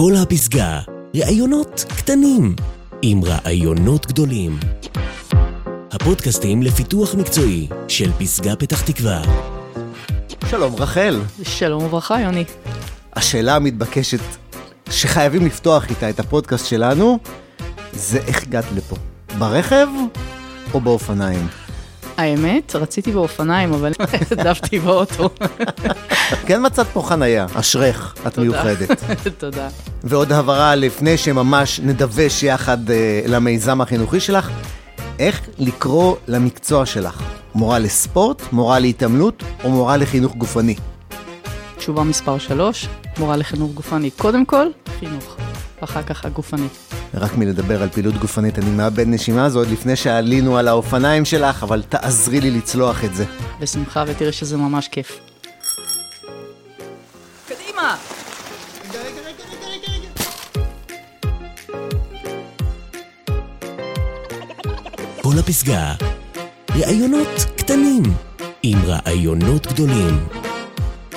כל הפסגה, ראיונות קטנים עם רעיונות גדולים. הפודקאסטים לפיתוח מקצועי של פסגה פתח תקווה. שלום רחל. שלום וברכה, יוני. השאלה המתבקשת שחייבים לפתוח איתה את הפודקאסט שלנו, זה איך הגעת לפה? ברכב או באופניים? האמת, רציתי באופניים, אבל העדפתי באוטו. כן מצאת פה חנייה, אשרך, את מיוחדת. תודה. ועוד הבהרה לפני שממש נדווש יחד אה, למיזם החינוכי שלך, איך לקרוא למקצוע שלך? מורה לספורט, מורה להתעמלות או מורה לחינוך גופני? תשובה מספר 3, מורה לחינוך גופני. קודם כל, חינוך, אחר כך הגופני. רק מלדבר על פעילות גופנית, אני מאבד נשימה הזו עוד לפני שעלינו על האופניים שלך, אבל תעזרי לי לצלוח את זה. בשמחה, ותראה שזה ממש כיף. קדימה! כל הפסגה, ראיונות קטנים עם רעיונות גדולים.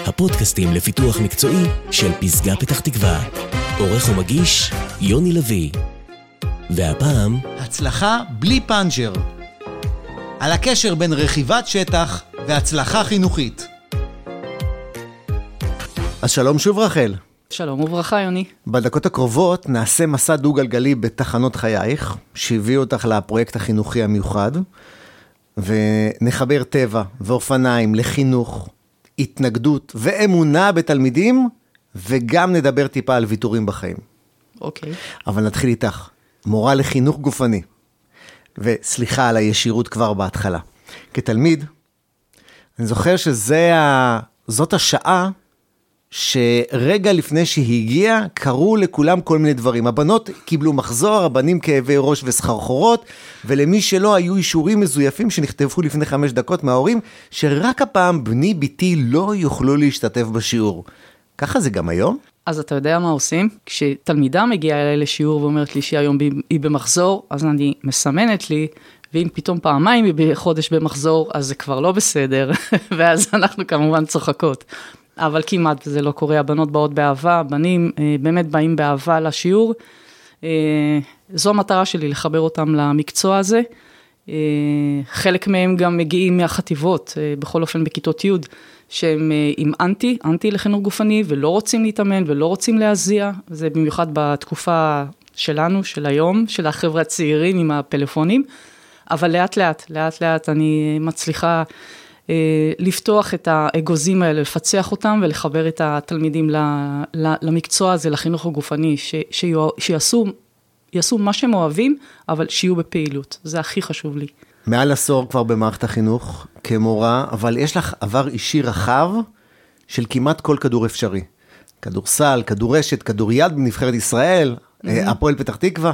הפודקאסטים לפיתוח מקצועי של פסגה פתח תקווה. עורך ומגיש, יוני לוי. והפעם, הצלחה בלי פאנצ'ר. על הקשר בין רכיבת שטח והצלחה חינוכית. אז שלום שוב רחל. שלום וברכה, יוני. בדקות הקרובות נעשה מסע דו-גלגלי בתחנות חייך, שהביא אותך לפרויקט החינוכי המיוחד, ונחבר טבע ואופניים לחינוך, התנגדות ואמונה בתלמידים, וגם נדבר טיפה על ויתורים בחיים. אוקיי. אבל נתחיל איתך, מורה לחינוך גופני, וסליחה על הישירות כבר בהתחלה. כתלמיד, אני זוכר שזאת השעה שרגע לפני שהיא הגיעה, קרו לכולם כל מיני דברים. הבנות קיבלו מחזור, הבנים כאבי ראש וסחרחורות, ולמי שלא היו אישורים מזויפים שנכתבו לפני חמש דקות מההורים, שרק הפעם בני ביתי לא יוכלו להשתתף בשיעור. ככה זה גם היום? אז אתה יודע מה עושים? כשתלמידה מגיעה אליי לשיעור ואומרת לי שהיום היא במחזור, אז אני מסמנת לי, ואם פתאום פעמיים היא בחודש במחזור, אז זה כבר לא בסדר, ואז אנחנו כמובן צוחקות. אבל כמעט זה לא קורה, הבנות באות באהבה, הבנים אה, באמת באים באהבה לשיעור. אה, זו המטרה שלי, לחבר אותם למקצוע הזה. אה, חלק מהם גם מגיעים מהחטיבות, בכל אופן בכיתות י', שהם עם אנטי, אנטי לחינוך גופני, ולא רוצים להתאמן ולא רוצים להזיע, זה במיוחד בתקופה שלנו, של היום, של החבר'ה הצעירים עם הפלאפונים, אבל לאט לאט, לאט לאט אני מצליחה לפתוח את האגוזים האלה, לפצח אותם ולחבר את התלמידים למקצוע הזה, לחינוך הגופני, ש, שיעשו, יעשו מה שהם אוהבים, אבל שיהיו בפעילות, זה הכי חשוב לי. מעל עשור כבר במערכת החינוך כמורה, אבל יש לך עבר אישי רחב של כמעט כל כדור אפשרי. כדורסל, כדורשת, כדוריד בנבחרת ישראל, mm-hmm. הפועל פתח תקווה.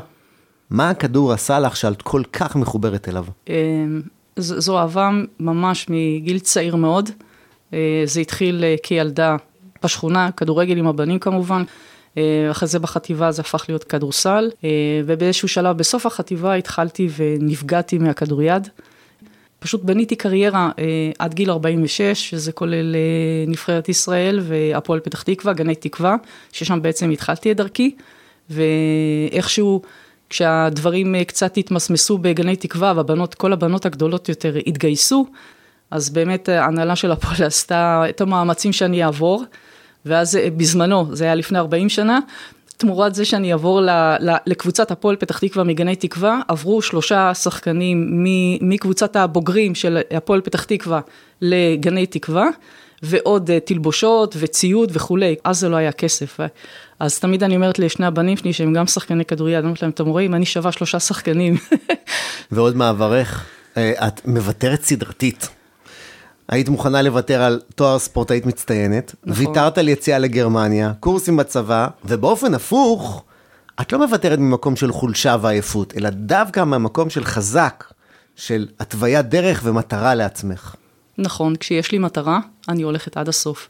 מה הכדור עשה לך שאת כל כך מחוברת אליו? זו אהבה ממש מגיל צעיר מאוד. אה, זה התחיל אה, כילדה בשכונה, כדורגל עם הבנים כמובן. אחרי זה בחטיבה זה הפך להיות כדורסל, ובאיזשהו שלב בסוף החטיבה התחלתי ונפגעתי מהכדוריד. פשוט בניתי קריירה עד גיל 46, שזה כולל נבחרת ישראל והפועל פתח תקווה, גני תקווה, ששם בעצם התחלתי את דרכי, ואיכשהו כשהדברים אה, קצת התמסמסו בגני תקווה והבנות, כל הבנות הגדולות יותר התגייסו, אז באמת ההנהלה של הפועל עשתה את המאמצים שאני אעבור, ואז אה, בזמנו, זה היה לפני 40 שנה, תמורת זה שאני אעבור לקבוצת הפועל פתח תקווה מגני תקווה, עברו שלושה שחקנים מקבוצת הבוגרים של הפועל פתח תקווה לגני תקווה, ועוד אה, תלבושות וציוד וכולי, אז זה לא היה כסף. אז תמיד אני אומרת לשני הבנים שלי, שהם גם שחקני כדוריד, אני אומרת להם, אתם רואים, אני שווה שלושה שחקנים. ועוד מעברך, אה, את מוותרת סדרתית. היית מוכנה לוותר על תואר ספורטאית מצטיינת, נכון. ויתרת על יציאה לגרמניה, קורסים בצבא, ובאופן הפוך, את לא מוותרת ממקום של חולשה ועייפות, אלא דווקא מהמקום של חזק, של התוויית דרך ומטרה לעצמך. נכון, כשיש לי מטרה, אני הולכת עד הסוף.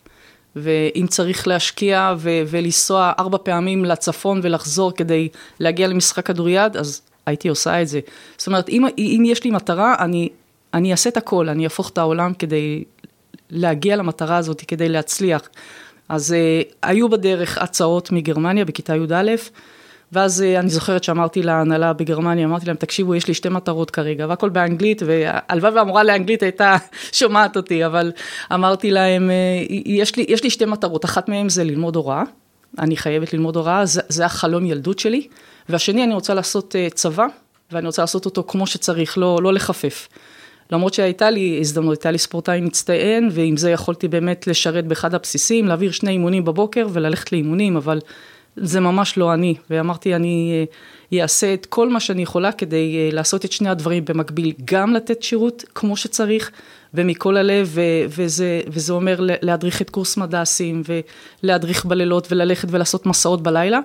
ואם צריך להשקיע ו- ולנסוע ארבע פעמים לצפון ולחזור כדי להגיע למשחק כדוריד, אז הייתי עושה את זה. זאת אומרת, אם, אם יש לי מטרה, אני, אני אעשה את הכל, אני אהפוך את העולם כדי להגיע למטרה הזאת, כדי להצליח. אז uh, היו בדרך הצעות מגרמניה בכיתה י"א, ואז uh, אני זוכרת שאמרתי להנהלה בגרמניה, אמרתי להם, תקשיבו, יש לי שתי מטרות כרגע, והכל באנגלית, והלוואי והמורה לאנגלית הייתה שומעת אותי, אבל אמרתי להם, uh, יש לי, יש לי שתי מטרות, אחת מהן זה ללמוד הוראה, אני חייבת ללמוד הוראה, זה, זה החלום ילדות שלי, והשני, אני רוצה לעשות uh, צבא, ואני רוצה לעשות אותו כמו שצריך, לא, לא לחפף. למרות שהייתה לי הזדמנות, הייתה לי ספורטאי מצטיין, ועם זה יכולתי באמת לשרת באחד הבסיסים, להעביר שני אימונים בבוקר וללכת לאימונים, אבל זה ממש לא אני. ואמרתי, אני אעשה את כל מה שאני יכולה כדי אה, לעשות את שני הדברים במקביל, גם לתת שירות כמו שצריך, ומכל הלב, ו- וזה, וזה אומר להדריך את קורס מדסים, ולהדריך בלילות, וללכת ולעשות מסעות בלילה.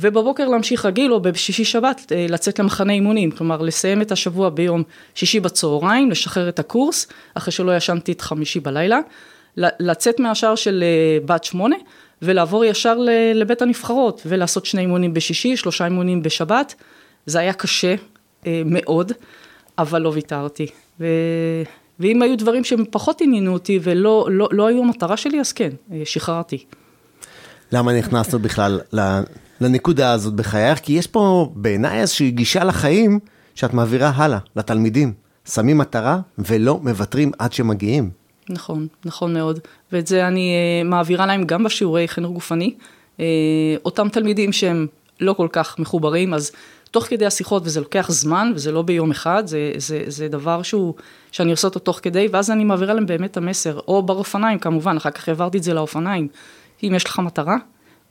ובבוקר להמשיך רגיל, או בשישי שבת אה, לצאת למחנה אימונים, כלומר לסיים את השבוע ביום שישי בצהריים, לשחרר את הקורס, אחרי שלא ישנתי את חמישי בלילה, לצאת מהשער של אה, בת שמונה, ולעבור ישר לבית הנבחרות, ולעשות שני אימונים בשישי, שלושה אימונים בשבת, זה היה קשה אה, מאוד, אבל לא ויתרתי. ו... ואם היו דברים שהם פחות עניינו אותי ולא לא, לא היו המטרה שלי, אז כן, שחררתי. למה נכנסנו בכלל לנקודה הזאת בחייך? כי יש פה בעיניי איזושהי גישה לחיים שאת מעבירה הלאה, לתלמידים. שמים מטרה ולא מוותרים עד שמגיעים. נכון, נכון מאוד. ואת זה אני uh, מעבירה להם גם בשיעורי חינוך גופני. Uh, אותם תלמידים שהם לא כל כך מחוברים, אז תוך כדי השיחות, וזה לוקח זמן, וזה לא ביום אחד, זה, זה, זה דבר שהוא, שאני עושה אותו תוך כדי, ואז אני מעבירה להם באמת את המסר, או באופניים כמובן, אחר כך העברתי את זה לאופניים. אם יש לך מטרה,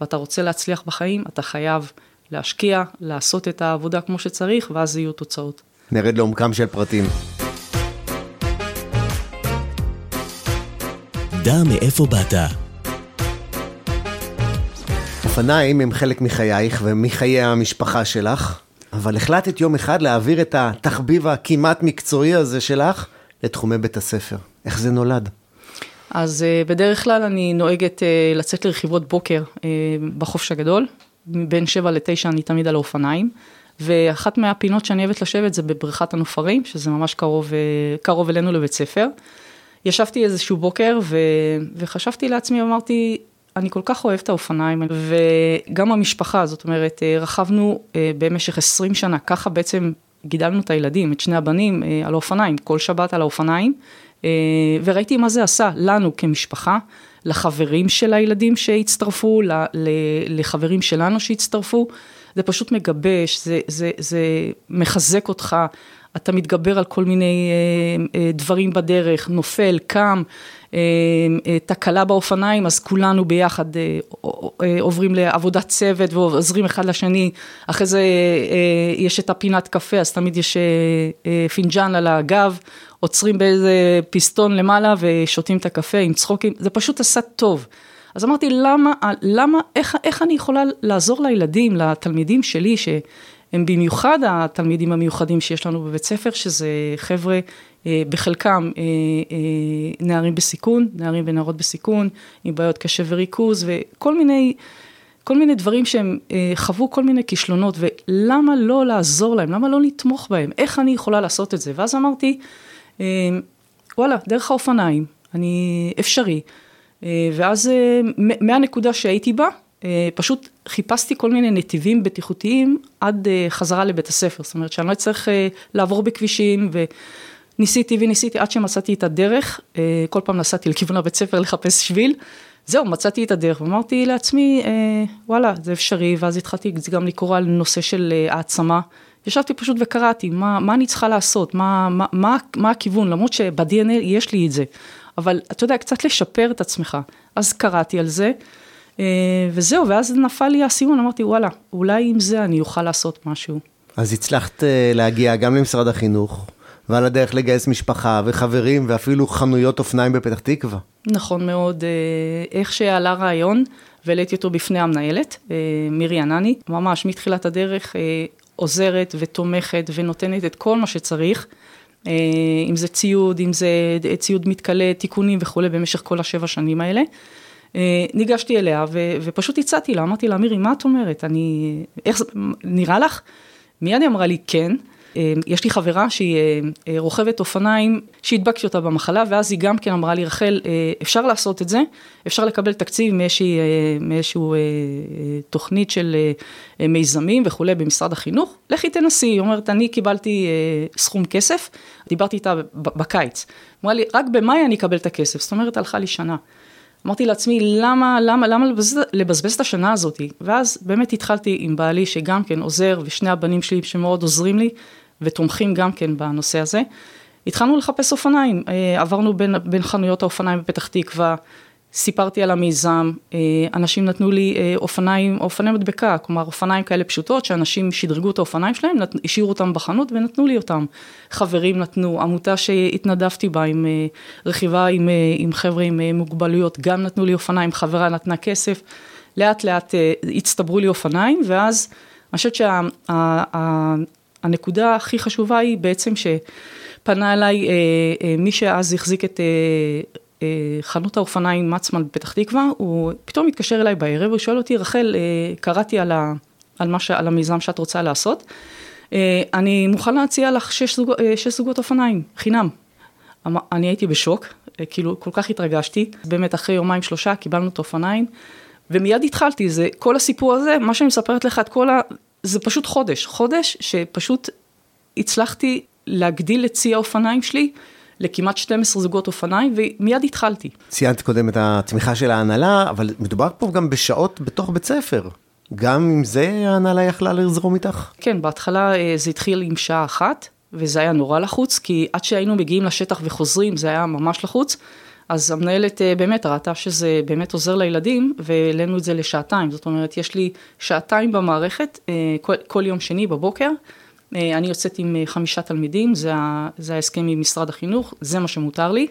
ואתה רוצה להצליח בחיים, אתה חייב להשקיע, לעשות את העבודה כמו שצריך, ואז יהיו תוצאות. נרד לעומקם של פרטים. דע מאיפה באת. אופניים הם חלק מחייך ומחיי המשפחה שלך, אבל החלטת יום אחד להעביר את התחביב הכמעט מקצועי הזה שלך לתחומי בית הספר. איך זה נולד? אז uh, בדרך כלל אני נוהגת uh, לצאת לרכיבות בוקר uh, בחופש הגדול, בין 7 ל-9 אני תמיד על האופניים, ואחת מהפינות שאני אוהבת לשבת זה בבריכת הנופרים, שזה ממש קרוב, קרוב אלינו לבית ספר. ישבתי איזשהו בוקר ו... וחשבתי לעצמי, אמרתי, אני כל כך אוהבת האופניים, וגם המשפחה, זאת אומרת, רכבנו במשך 20 שנה, ככה בעצם גידלנו את הילדים, את שני הבנים, על האופניים, כל שבת על האופניים. אה, וראיתי מה זה עשה לנו כמשפחה, לחברים של הילדים שהצטרפו, לחברים שלנו שהצטרפו, זה פשוט מגבש, זה, זה, זה מחזק אותך, אתה מתגבר על כל מיני אה, אה, דברים בדרך, נופל, קם, תקלה באופניים, אז כולנו ביחד עוברים לעבודת צוות ועוזרים אחד לשני, אחרי זה יש את הפינת קפה, אז תמיד יש פינג'אן על הגב, עוצרים באיזה פיסטון למעלה ושותים את הקפה עם צחוקים, זה פשוט עשה טוב. אז אמרתי, למה, למה, איך, איך אני יכולה לעזור לילדים, לתלמידים שלי, שהם במיוחד התלמידים המיוחדים שיש לנו בבית ספר, שזה חבר'ה, אה, בחלקם אה, אה, נערים בסיכון, נערים ונערות בסיכון, עם בעיות קשה וריכוז, וכל מיני... כל מיני דברים שהם חוו כל מיני כישלונות, ולמה לא לעזור להם? למה לא לתמוך בהם? איך אני יכולה לעשות את זה? ואז אמרתי, וואלה, דרך האופניים, אני אפשרי. ואז מהנקודה שהייתי בה, פשוט חיפשתי כל מיני נתיבים בטיחותיים עד חזרה לבית הספר, זאת אומרת שאני לא אצטרך לעבור בכבישים וניסיתי וניסיתי עד שמצאתי את הדרך, כל פעם נסעתי לכיוון הבית ספר לחפש שביל, זהו, מצאתי את הדרך ואמרתי לעצמי, וואלה, זה אפשרי, ואז התחלתי גם לקרוא על נושא של העצמה. ישבתי פשוט וקראתי, מה, מה אני צריכה לעשות, מה, מה, מה, מה הכיוון, למרות שב-DNA יש לי את זה, אבל אתה יודע, קצת לשפר את עצמך. אז קראתי על זה, אה, וזהו, ואז נפל לי האסימון, אמרתי, וואלה, אולי עם זה אני אוכל לעשות משהו. אז הצלחת אה, להגיע גם למשרד החינוך, ועל הדרך לגייס משפחה וחברים ואפילו חנויות אופניים בפתח תקווה. נכון מאוד, אה, איך שעלה רעיון, והעליתי אותו בפני המנהלת, מירי ענני, ממש מתחילת הדרך, עוזרת ותומכת ונותנת את כל מה שצריך, אה, אם זה ציוד, אם זה ציוד מתכלה, תיקונים וכולי, במשך כל השבע שנים האלה. אה, ניגשתי אליה ו, ופשוט הצעתי לה, אמרתי לה, מירי, מה את אומרת? אני, איך זה, נראה לך? מיד היא אמרה לי, כן. אה, יש לי חברה שהיא אה, רוכבת אופניים, שהדבקתי אותה במחלה, ואז היא גם כן אמרה לי, רחל, אפשר לעשות את זה, אפשר לקבל תקציב מאיזושהי, מאיזשהו תוכנית של מיזמים וכולי במשרד החינוך, לכי תנסי, היא אומרת, אני קיבלתי סכום כסף, דיברתי איתה בקיץ, אמרה לי, רק במאי אני אקבל את הכסף, זאת אומרת, הלכה לי שנה. אמרתי לעצמי, למה, למה, למה לבזבז, לבזבז את השנה הזאת? ואז באמת התחלתי עם בעלי שגם כן עוזר, ושני הבנים שלי שמאוד עוזרים לי, ותומכים גם כן בנושא הזה. התחלנו לחפש אופניים, אה, עברנו בין, בין חנויות האופניים בפתח תקווה, סיפרתי על המיזם, אה, אנשים נתנו לי אה, אופניים, אופני מדבקה, כלומר אופניים כאלה פשוטות, שאנשים שדרגו את האופניים שלהם, השאירו אותם בחנות ונתנו לי אותם. חברים נתנו, עמותה שהתנדבתי בה עם אה, רכיבה עם, עם חבר'ה עם מוגבלויות, גם נתנו לי אופניים, חברה נתנה כסף, לאט לאט הצטברו לי אופניים, ואז אני חושבת שהנקודה שה, הכי חשובה היא בעצם שפנה אליי מי שאז החזיק את חנות האופניים מצמן בפתח תקווה, הוא פתאום מתקשר אליי בערב, הוא שואל אותי, רחל, אה, קראתי על, ה, על, ש, על המיזם שאת רוצה לעשות, אה, אני מוכן להציע לך שש, זוג, שש זוגות אופניים, חינם. אני הייתי בשוק, כאילו כל כך התרגשתי, באמת אחרי יומיים שלושה קיבלנו את האופניים, ומיד התחלתי, זה כל הסיפור הזה, מה שאני מספרת לך, את כל ה... זה פשוט חודש, חודש שפשוט הצלחתי להגדיל את צי האופניים שלי. לכמעט 12 זוגות אופניים, ומיד התחלתי. ציינת קודם את התמיכה של ההנהלה, אבל מדובר פה גם בשעות בתוך בית ספר. גם עם זה ההנהלה יכלה לזרום איתך? כן, בהתחלה אה, זה התחיל עם שעה אחת, וזה היה נורא לחוץ, כי עד שהיינו מגיעים לשטח וחוזרים, זה היה ממש לחוץ. אז המנהלת אה, באמת ראתה שזה באמת עוזר לילדים, והעלינו את זה לשעתיים. זאת אומרת, יש לי שעתיים במערכת, אה, כל, כל יום שני בבוקר, אני יוצאת עם אה, חמישה תלמידים, זה, זה ההסכם עם משרד החינוך, זה מה שמותר לי,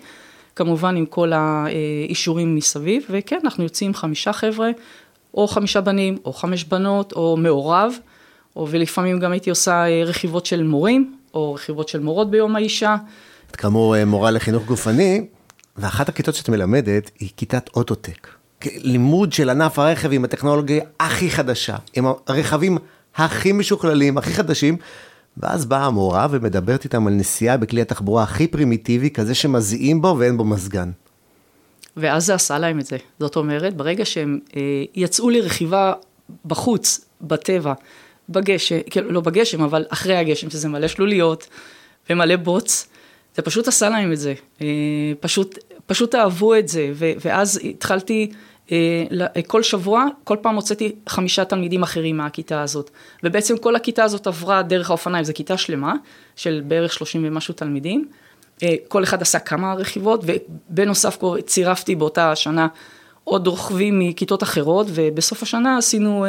כמובן עם כל האישורים מסביב, וכן, אנחנו יוצאים חמישה חבר'ה, או חמישה בנים, או חמש בנות, או מעורב, או ולפעמים גם הייתי עושה אה, רכיבות של מורים, או רכיבות של מורות ביום האישה. את כאמור מורה לחינוך גופני, ואחת הכיתות שאת מלמדת היא כיתת אוטוטק. לימוד של ענף הרכב עם הטכנולוגיה הכי חדשה, עם הרכבים הכי משוכללים, הכי חדשים, ואז באה המורה ומדברת איתם על נסיעה בכלי התחבורה הכי פרימיטיבי, כזה שמזיעים בו ואין בו מזגן. ואז זה עשה להם את זה. זאת אומרת, ברגע שהם אה, יצאו לרכיבה בחוץ, בטבע, בגשם, כאילו לא בגשם, אבל אחרי הגשם, שזה מלא שלוליות ומלא בוץ, זה פשוט עשה להם את זה. אה, פשוט, פשוט אהבו את זה, ו, ואז התחלתי כל שבוע, כל פעם הוצאתי חמישה תלמידים אחרים מהכיתה הזאת. ובעצם כל הכיתה הזאת עברה דרך האופניים, זו כיתה שלמה, של בערך שלושים ומשהו תלמידים. אה, כל אחד עשה כמה רכיבות, ובנוסף צירפתי באותה שנה עוד רוכבים מכיתות אחרות, ובסוף השנה עשינו,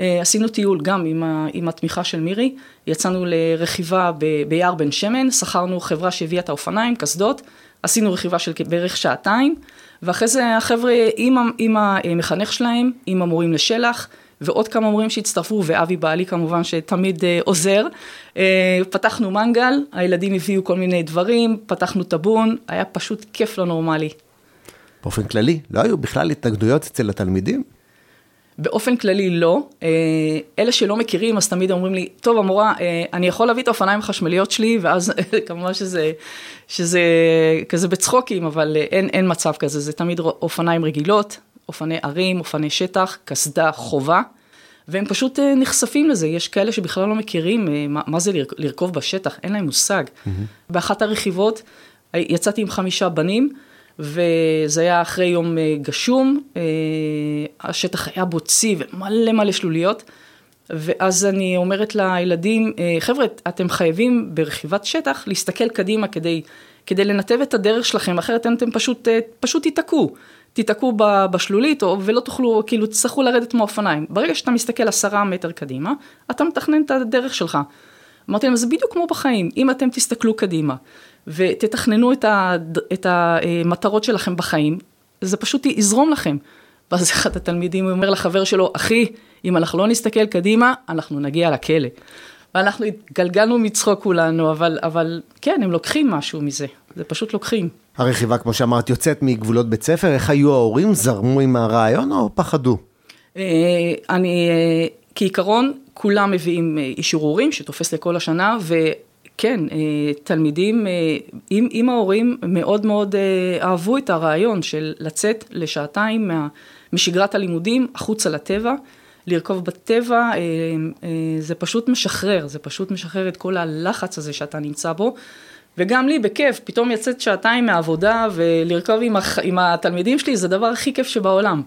אה, עשינו טיול גם עם, עם התמיכה של מירי. יצאנו לרכיבה ביער בן שמן, שכרנו חברה שהביאה את האופניים, קסדות, עשינו רכיבה של בערך שעתיים. ואחרי זה החבר'ה עם, עם המחנך שלהם, עם המורים לשלח, ועוד כמה מורים שהצטרפו, ואבי בעלי כמובן שתמיד uh, עוזר. Uh, פתחנו מנגל, הילדים הביאו כל מיני דברים, פתחנו טאבון, היה פשוט כיף לא נורמלי. באופן כללי, לא היו בכלל התנגדויות אצל התלמידים? באופן כללי לא. אה, אלה שלא מכירים, אז תמיד אומרים לי, טוב, המורה, אה, אני יכול להביא את האופניים החשמליות שלי, ואז כמובן שזה, שזה כזה בצחוקים, אבל אה, אין, אין מצב כזה, זה תמיד אופניים רגילות, אופני ערים, אופני שטח, קסדה, חובה. והם פשוט נחשפים לזה, יש כאלה שבכלל לא מכירים מה, מה זה לרכוב בשטח, אין להם מושג. Mm-hmm. באחת הרכיבות יצאתי עם חמישה בנים, וזה היה אחרי יום אה, גשום, אה, השטח היה בוצי ומלא מלא שלוליות, ואז אני אומרת לילדים, אה, חבר'ה, אתם חייבים ברכיבת שטח להסתכל קדימה כדי, כדי לנתב את הדרך שלכם, אחרת אתם פשוט, פשוט תיתקעו. תיתקעו בשלולית ולא תוכלו, כאילו תצטרכו לרדת מהאופניים. ברגע שאתה מסתכל עשרה מטר קדימה, אתה מתכנן את הדרך שלך. אמרתי להם, זה בדיוק כמו בחיים, אם אתם תסתכלו קדימה ותתכננו את, ה, את המטרות שלכם בחיים, זה פשוט יזרום לכם. ואז אחד התלמידים אומר לחבר שלו, אחי, אם אנחנו לא נסתכל קדימה, אנחנו נגיע לכלא. ואנחנו התגלגלנו מצחוק כולנו, אבל, אבל כן, הם לוקחים משהו מזה, זה פשוט לוקחים. הרכיבה, כמו שאמרת, יוצאת מגבולות בית ספר, איך היו ההורים? זרמו עם הרעיון או פחדו? אה, אני, אה, כעיקרון, כולם מביאים אישור הורים שתופס לכל השנה, וכן, תלמידים, אם, אם ההורים מאוד מאוד אהבו את הרעיון של לצאת לשעתיים מה, משגרת הלימודים החוצה לטבע, לרכוב בטבע, זה פשוט משחרר, זה פשוט משחרר את כל הלחץ הזה שאתה נמצא בו. וגם לי בכיף, פתאום יצאת שעתיים מהעבודה ולרכוב עם, הח... עם התלמידים שלי, זה הדבר הכי כיף שבעולם.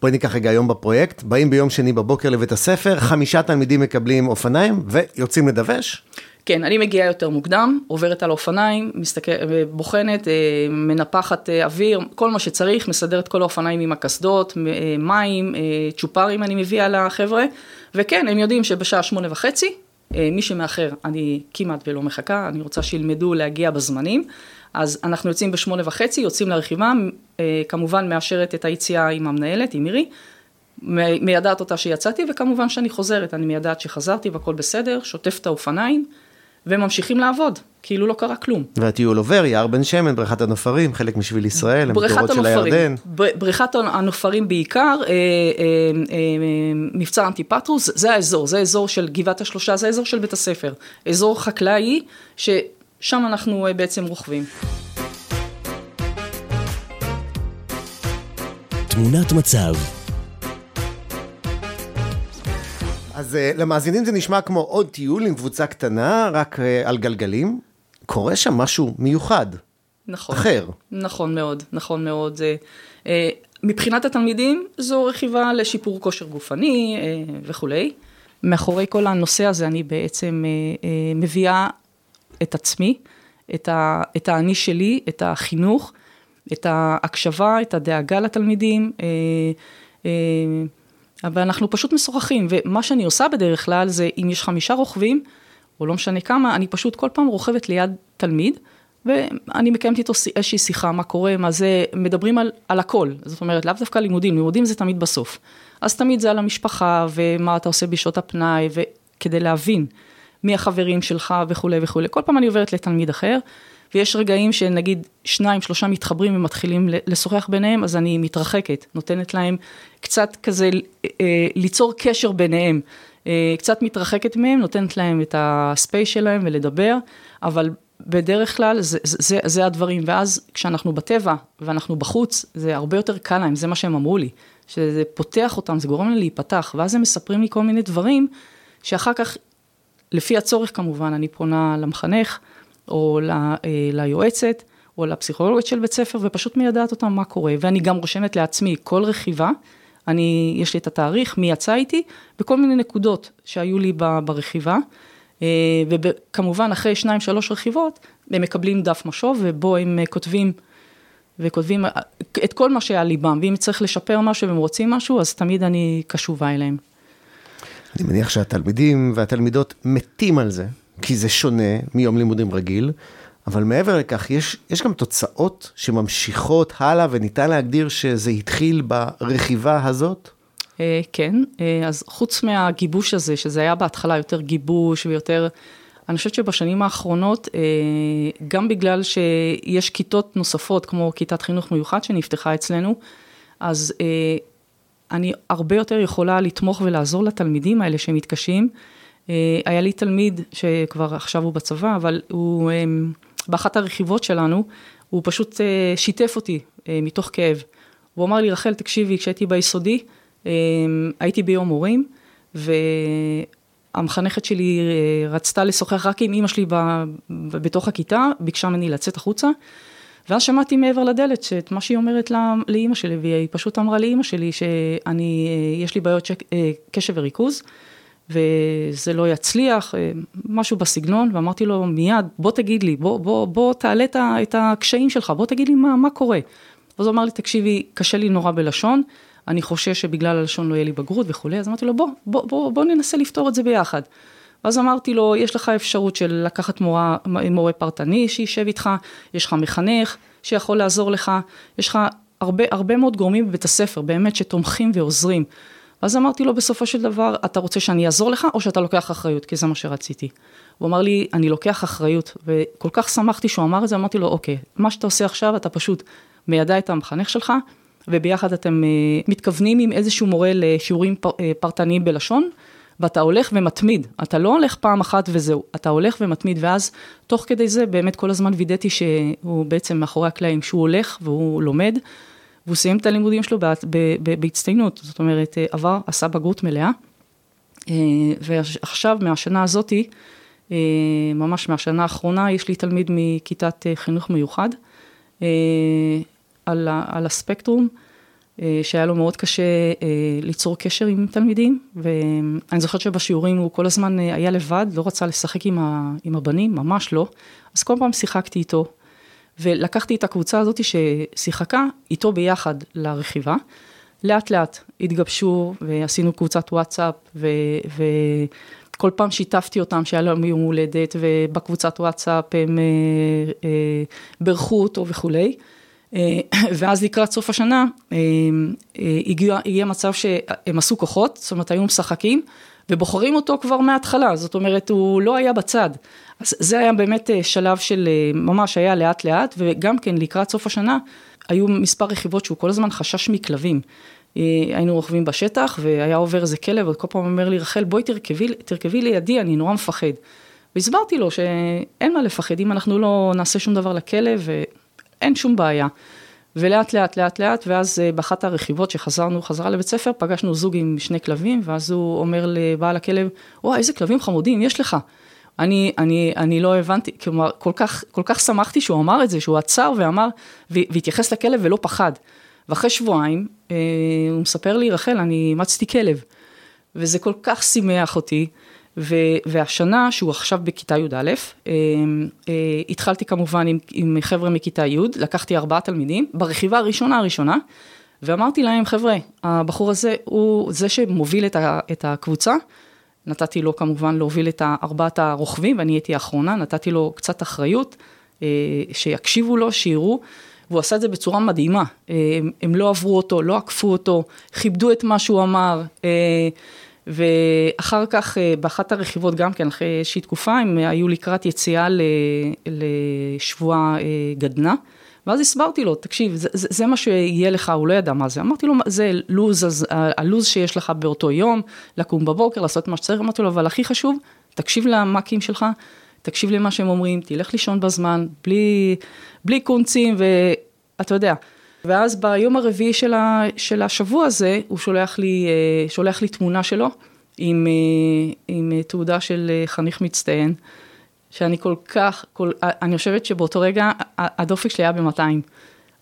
בואי ניקח רגע היום בפרויקט, באים ביום שני בבוקר לבית הספר, חמישה תלמידים מקבלים אופניים ויוצאים לדווש? כן, אני מגיעה יותר מוקדם, עוברת על האופניים, מסתכל, בוחנת, אה, מנפחת אה, אוויר, כל מה שצריך, מסדרת כל האופניים עם הקסדות, אה, מים, צ'ופרים אני מביאה לחבר'ה, וכן, הם יודעים שבשעה שמונה וחצי מי שמאחר, אני כמעט ולא מחכה, אני רוצה שילמדו להגיע בזמנים. אז אנחנו יוצאים בשמונה וחצי, יוצאים לרכיבה, כמובן מאשרת את היציאה עם המנהלת, עם מירי, מיידעת אותה שיצאתי, וכמובן שאני חוזרת, אני מיידעת שחזרתי והכל בסדר, שוטף את האופניים, וממשיכים לעבוד, כאילו לא קרה כלום. והטיול עובר, יער בן שמן, בריכת הנופרים, חלק משביל ישראל, המדורות של הירדן. בריכת הנופרים בעיקר, אה, אה, אה, מבצר אנטיפטרוס, זה האזור, זה האזור של גבעת השלושה, זה האזור של בית הספר. אזור חקלאי, ששם אנחנו בעצם רוכבים. תמונת מצב אז uh, למאזינים זה נשמע כמו עוד טיול עם קבוצה קטנה, רק uh, על גלגלים. קורה שם משהו מיוחד. נכון. אחר. נכון מאוד, נכון מאוד. זה, uh, מבחינת התלמידים, זו רכיבה לשיפור כושר גופני uh, וכולי. מאחורי כל הנושא הזה אני בעצם uh, uh, מביאה את עצמי, את, ה, את האני שלי, את החינוך, את ההקשבה, את הדאגה לתלמידים. Uh, uh, אבל אנחנו פשוט משוחחים, ומה שאני עושה בדרך כלל זה אם יש חמישה רוכבים, או לא משנה כמה, אני פשוט כל פעם רוכבת ליד תלמיד, ואני מקיימת איתו איזושהי שיחה, מה קורה, מה זה, מדברים על, על הכל, זאת אומרת, לאו דווקא לימודים, לימודים זה תמיד בסוף. אז תמיד זה על המשפחה, ומה אתה עושה בשעות הפנאי, וכדי להבין מי החברים שלך וכולי וכולי. כל פעם אני עוברת לתלמיד אחר, ויש רגעים שנגיד שניים, שלושה מתחברים ומתחילים לשוחח ביניהם, אז אני מתרחקת, נותנת להם קצת כזה אה, ליצור קשר ביניהם. אה, קצת מתרחקת מהם, נותנת להם את הספייס שלהם ולדבר, אבל בדרך כלל זה, זה, זה הדברים, ואז כשאנחנו בטבע ואנחנו בחוץ, זה הרבה יותר קל להם, זה מה שהם אמרו לי, שזה פותח אותם, זה גורם להם להיפתח, ואז הם מספרים לי כל מיני דברים, שאחר כך, לפי הצורך כמובן, אני פונה למחנך, או ל, אה, ליועצת, או לפסיכולוגית של בית ספר, ופשוט מיידעת אותם מה קורה. ואני גם רושמת לעצמי כל רכיבה, אני, יש לי את התאריך, מי יצא איתי, וכל מיני נקודות שהיו לי ברכיבה. אה, וכמובן, אחרי שניים, שלוש רכיבות, הם מקבלים דף משוב, ובו הם כותבים, וכותבים את כל מה שהיה ליבם, ואם צריך לשפר משהו והם רוצים משהו, אז תמיד אני קשובה אליהם. אני מניח שהתלמידים והתלמידות מתים על זה, כי זה שונה מיום לימודים רגיל, אבל מעבר לכך, יש, יש גם תוצאות שממשיכות הלאה, וניתן להגדיר שזה התחיל ברכיבה הזאת? אה, כן, אה, אז חוץ מהגיבוש הזה, שזה היה בהתחלה יותר גיבוש ויותר, אני חושבת שבשנים האחרונות, אה, גם בגלל שיש כיתות נוספות, כמו כיתת חינוך מיוחד שנפתחה אצלנו, אז אני הרבה יותר יכולה לתמוך ולעזור לתלמידים האלה שמתקשים. היה לי תלמיד שכבר עכשיו הוא בצבא, אבל הוא, באחת הרכיבות שלנו, הוא פשוט שיתף אותי מתוך כאב. הוא אמר לי, רחל, תקשיבי, כשהייתי ביסודי, הייתי ביום הורים, והמחנכת שלי רצתה לשוחח רק עם אימא שלי בתוך הכיתה, ביקשה ממני לצאת החוצה. ואז שמעתי מעבר לדלת את מה שהיא אומרת לאימא שלי, והיא פשוט אמרה לאימא שלי שאני, יש לי בעיות קשב וריכוז, וזה לא יצליח, משהו בסגנון, ואמרתי לו מיד, בוא תגיד לי, בוא, בוא, בוא תעלה את הקשיים שלך, בוא תגיד לי מה, מה קורה. אז הוא אמר לי, תקשיבי, קשה לי נורא בלשון, אני חושש שבגלל הלשון לא יהיה לי בגרות וכולי, אז אמרתי לו, בוא, בוא, בוא, בוא ננסה לפתור את זה ביחד. ואז אמרתי לו, יש לך אפשרות של לקחת מורה, מורה פרטני שישב איתך, יש לך מחנך שיכול לעזור לך, יש לך הרבה, הרבה מאוד גורמים בבית הספר, באמת שתומכים ועוזרים. ואז אמרתי לו, בסופו של דבר, אתה רוצה שאני אעזור לך, או שאתה לוקח אחריות, כי זה מה שרציתי. הוא אמר לי, אני לוקח אחריות, וכל כך שמחתי שהוא אמר את זה, אמרתי לו, אוקיי, מה שאתה עושה עכשיו, אתה פשוט מיידע את המחנך שלך, וביחד אתם מתכוונים עם איזשהו מורה לשיעורים פרטניים בלשון, ואתה הולך ומתמיד, אתה לא הולך פעם אחת וזהו, אתה הולך ומתמיד, ואז תוך כדי זה באמת כל הזמן וידאתי שהוא בעצם מאחורי הקלעים, שהוא הולך והוא לומד, והוא סיים את הלימודים שלו בהצטיינות, זאת אומרת, אה, עבר, עשה בגרות מלאה, אה, ועכשיו, מהשנה הזאתי, אה, ממש מהשנה האחרונה, יש לי תלמיד מכיתת חינוך מיוחד, על, על הספקטרום, שהיה לו מאוד קשה ליצור קשר עם תלמידים, ואני זוכרת שבשיעורים הוא כל הזמן היה לבד, לא רצה לשחק עם, עם הבנים, ממש לא, אז כל פעם שיחקתי איתו, ולקחתי את הקבוצה הזאת ששיחקה איתו ביחד לרכיבה, לאט לאט התגבשו ועשינו קבוצת וואטסאפ, ו... ו כל פעם שיתפתי אותם שהיה להם יום הולדת, ובקבוצת וואטסאפ הם אה, אה, בירכו אותו וכולי. אה, ואז לקראת סוף השנה אה, אה, הגיע, הגיע מצב שהם עשו כוחות, זאת אומרת היו משחקים ובוחרים אותו כבר מההתחלה, זאת אומרת הוא לא היה בצד. אז זה היה באמת שלב של ממש היה לאט לאט וגם כן לקראת סוף השנה היו מספר רכיבות שהוא כל הזמן חשש מכלבים. היינו רוכבים בשטח והיה עובר איזה כלב וכל פעם אומר לי רחל בואי תרכבי, תרכבי לידי אני נורא מפחד. והסברתי לו שאין מה לפחד אם אנחנו לא נעשה שום דבר לכלב אין שום בעיה. ולאט לאט לאט לאט, ואז אה, באחת הרכיבות שחזרנו חזרה לבית ספר, פגשנו זוג עם שני כלבים, ואז הוא אומר לבעל הכלב, וואי, איזה כלבים חמודים יש לך. אני, אני, אני לא הבנתי, כלומר, כל כך, כל כך שמחתי שהוא אמר את זה, שהוא עצר ואמר, והתייחס לכלב ולא פחד. ואחרי שבועיים, אה, הוא מספר לי, רחל, אני אימצתי כלב. וזה כל כך שימח אותי. ו, והשנה, שהוא עכשיו בכיתה י"א, אה, אה, התחלתי כמובן עם, עם חבר'ה מכיתה י', לקחתי ארבעה תלמידים, ברכיבה הראשונה הראשונה, ואמרתי להם, חבר'ה, הבחור הזה הוא זה שמוביל את, ה, את הקבוצה, נתתי לו כמובן להוביל את ארבעת הרוכבים, ואני הייתי האחרונה, נתתי לו קצת אחריות, אה, שיקשיבו לו, שיראו. והוא עשה את זה בצורה מדהימה. הם, הם לא עברו אותו, לא עקפו אותו, כיבדו את מה שהוא אמר. ואחר כך, אה, באחת הרכיבות גם כן, אחרי איזושהי תקופה, הם היו לקראת יציאה לשבוע אה, גדנ"ע. ואז הסברתי לו, תקשיב, זה, זה, זה מה שיהיה לך, הוא לא ידע מה זה. אמרתי לו, זה לוז, אז, הלוז שיש לך באותו יום, לקום בבוקר, לעשות מה שצריך. אמרתי לו, אבל הכי חשוב, תקשיב למאקים שלך, תקשיב למה שהם אומרים, תלך לישון בזמן, בלי, בלי קונצים, ואתה יודע. ואז ביום הרביעי של, ה, של השבוע הזה, הוא שולח לי, אה, שולח לי תמונה שלו עם, אה, עם אה, תעודה של חניך מצטיין, שאני כל כך, כל, אני חושבת שבאותו רגע הדופק שלי היה ב-200.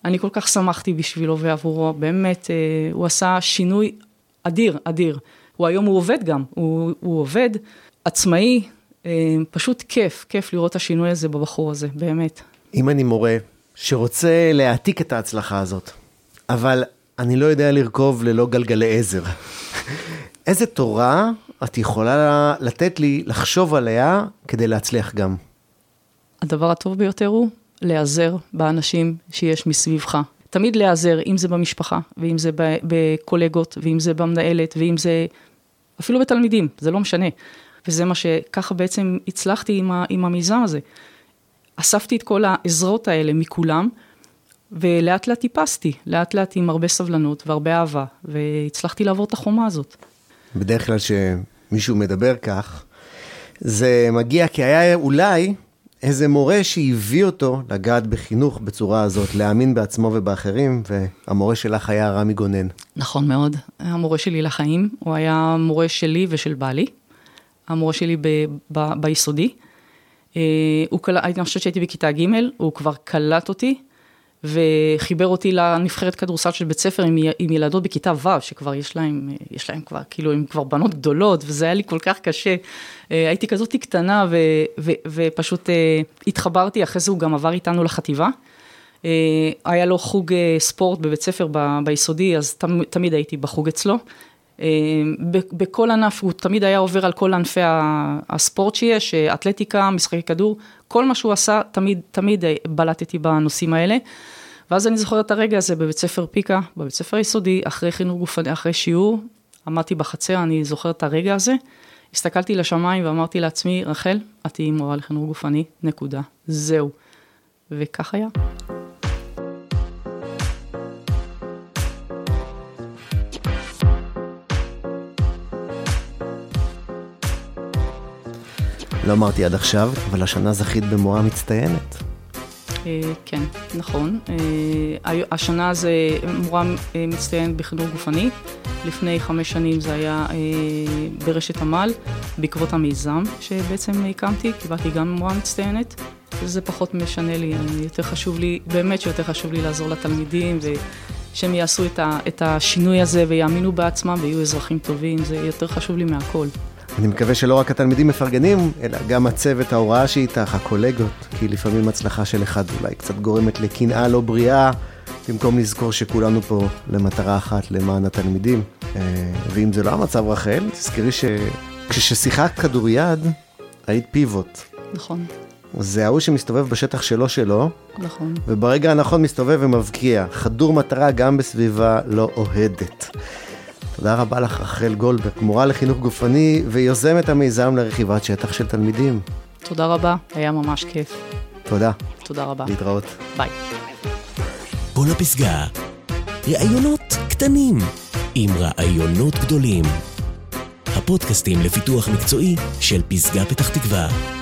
אני כל כך שמחתי בשבילו ועבורו, באמת, הוא עשה שינוי אדיר, אדיר. הוא היום הוא עובד גם, הוא, הוא עובד עצמאי, פשוט כיף, כיף לראות את השינוי הזה בבחור הזה, באמת. אם אני מורה שרוצה להעתיק את ההצלחה הזאת, אבל אני לא יודע לרכוב ללא גלגלי עזר. איזה תורה את יכולה לתת לי לחשוב עליה כדי להצליח גם? הדבר הטוב ביותר הוא להיעזר באנשים שיש מסביבך. תמיד להיעזר, אם זה במשפחה, ואם זה בקולגות, ואם זה במנהלת, ואם זה אפילו בתלמידים, זה לא משנה. וזה מה שככה בעצם הצלחתי עם, ה, עם המיזם הזה. אספתי את כל העזרות האלה מכולם, ולאט לאט טיפסתי, לאט לאט עם הרבה סבלנות והרבה אהבה, והצלחתי לעבור את החומה הזאת. בדרך כלל כשמישהו מדבר כך, זה מגיע כי היה אולי איזה מורה שהביא אותו לגעת בחינוך בצורה הזאת, להאמין בעצמו ובאחרים, והמורה שלך היה רמי גונן. נכון מאוד, המורה שלי לחיים, הוא היה מורה שלי ושל בעלי, המורה שלי ב- ב- ביסודי. אה, הוא קלט, אני חושבת שהייתי בכיתה ג', הוא כבר קלט אותי וחיבר אותי לנבחרת כדורסל של בית ספר עם, עם ילדות בכיתה ו', שכבר יש להם, יש להם כבר, כאילו, הם כבר בנות גדולות, וזה היה לי כל כך קשה. אה, הייתי כזאת קטנה ו, ו, ופשוט אה, התחברתי, אחרי זה הוא גם עבר איתנו לחטיבה. היה לו חוג ספורט בבית ספר ב, ביסודי, אז תמיד הייתי בחוג אצלו. בכל ענף, הוא תמיד היה עובר על כל ענפי הספורט שיש, אתלטיקה, משחקי כדור, כל מה שהוא עשה, תמיד, תמיד בלטתי בנושאים האלה. ואז אני זוכרת את הרגע הזה בבית ספר פיקה, בבית ספר יסודי, אחרי חינוך גופני, אחרי שיעור, עמדתי בחצר, אני זוכרת את הרגע הזה, הסתכלתי לשמיים ואמרתי לעצמי, רחל, את תהיי מורה לחינוך גופני, נקודה, זהו. וכך היה. לא אמרתי עד עכשיו, אבל השנה זכית במורה מצטיינת. אה, כן, נכון. אה, השנה זה מורה אה, מצטיינת בחינוך גופני. לפני חמש שנים זה היה ברשת עמל, בעקבות המיזם שבעצם הקמתי, קיבלתי גם מורה מצטיינת. זה פחות משנה לי, יותר חשוב לי, באמת שיותר חשוב לי לעזור לתלמידים ושהם יעשו את השינוי הזה ויאמינו בעצמם ויהיו אזרחים טובים, זה יותר חשוב לי מהכל. אני מקווה שלא רק התלמידים מפרגנים, אלא גם הצוות ההוראה שאיתך, הקולגות, כי לפעמים הצלחה של אחד אולי קצת גורמת לקנאה לא בריאה, במקום לזכור שכולנו פה למטרה אחת, למען התלמידים. אה, ואם זה לא המצב, רחל, תזכרי שכששיחקת כדוריד, היית פיבוט. נכון. זה ההוא שמסתובב בשטח שלו שלו, נכון. וברגע הנכון מסתובב ומבקיע. חדור מטרה גם בסביבה לא אוהדת. תודה רבה לך, רחל גולדברג, מורה לחינוך גופני ויוזמת המיזם לרכיבת שטח של תלמידים. תודה רבה, היה ממש כיף. תודה. תודה רבה. להתראות. ביי. פה לפסגה, ראיונות קטנים עם רעיונות גדולים. הפודקאסטים לפיתוח מקצועי של פסגה פתח תקווה.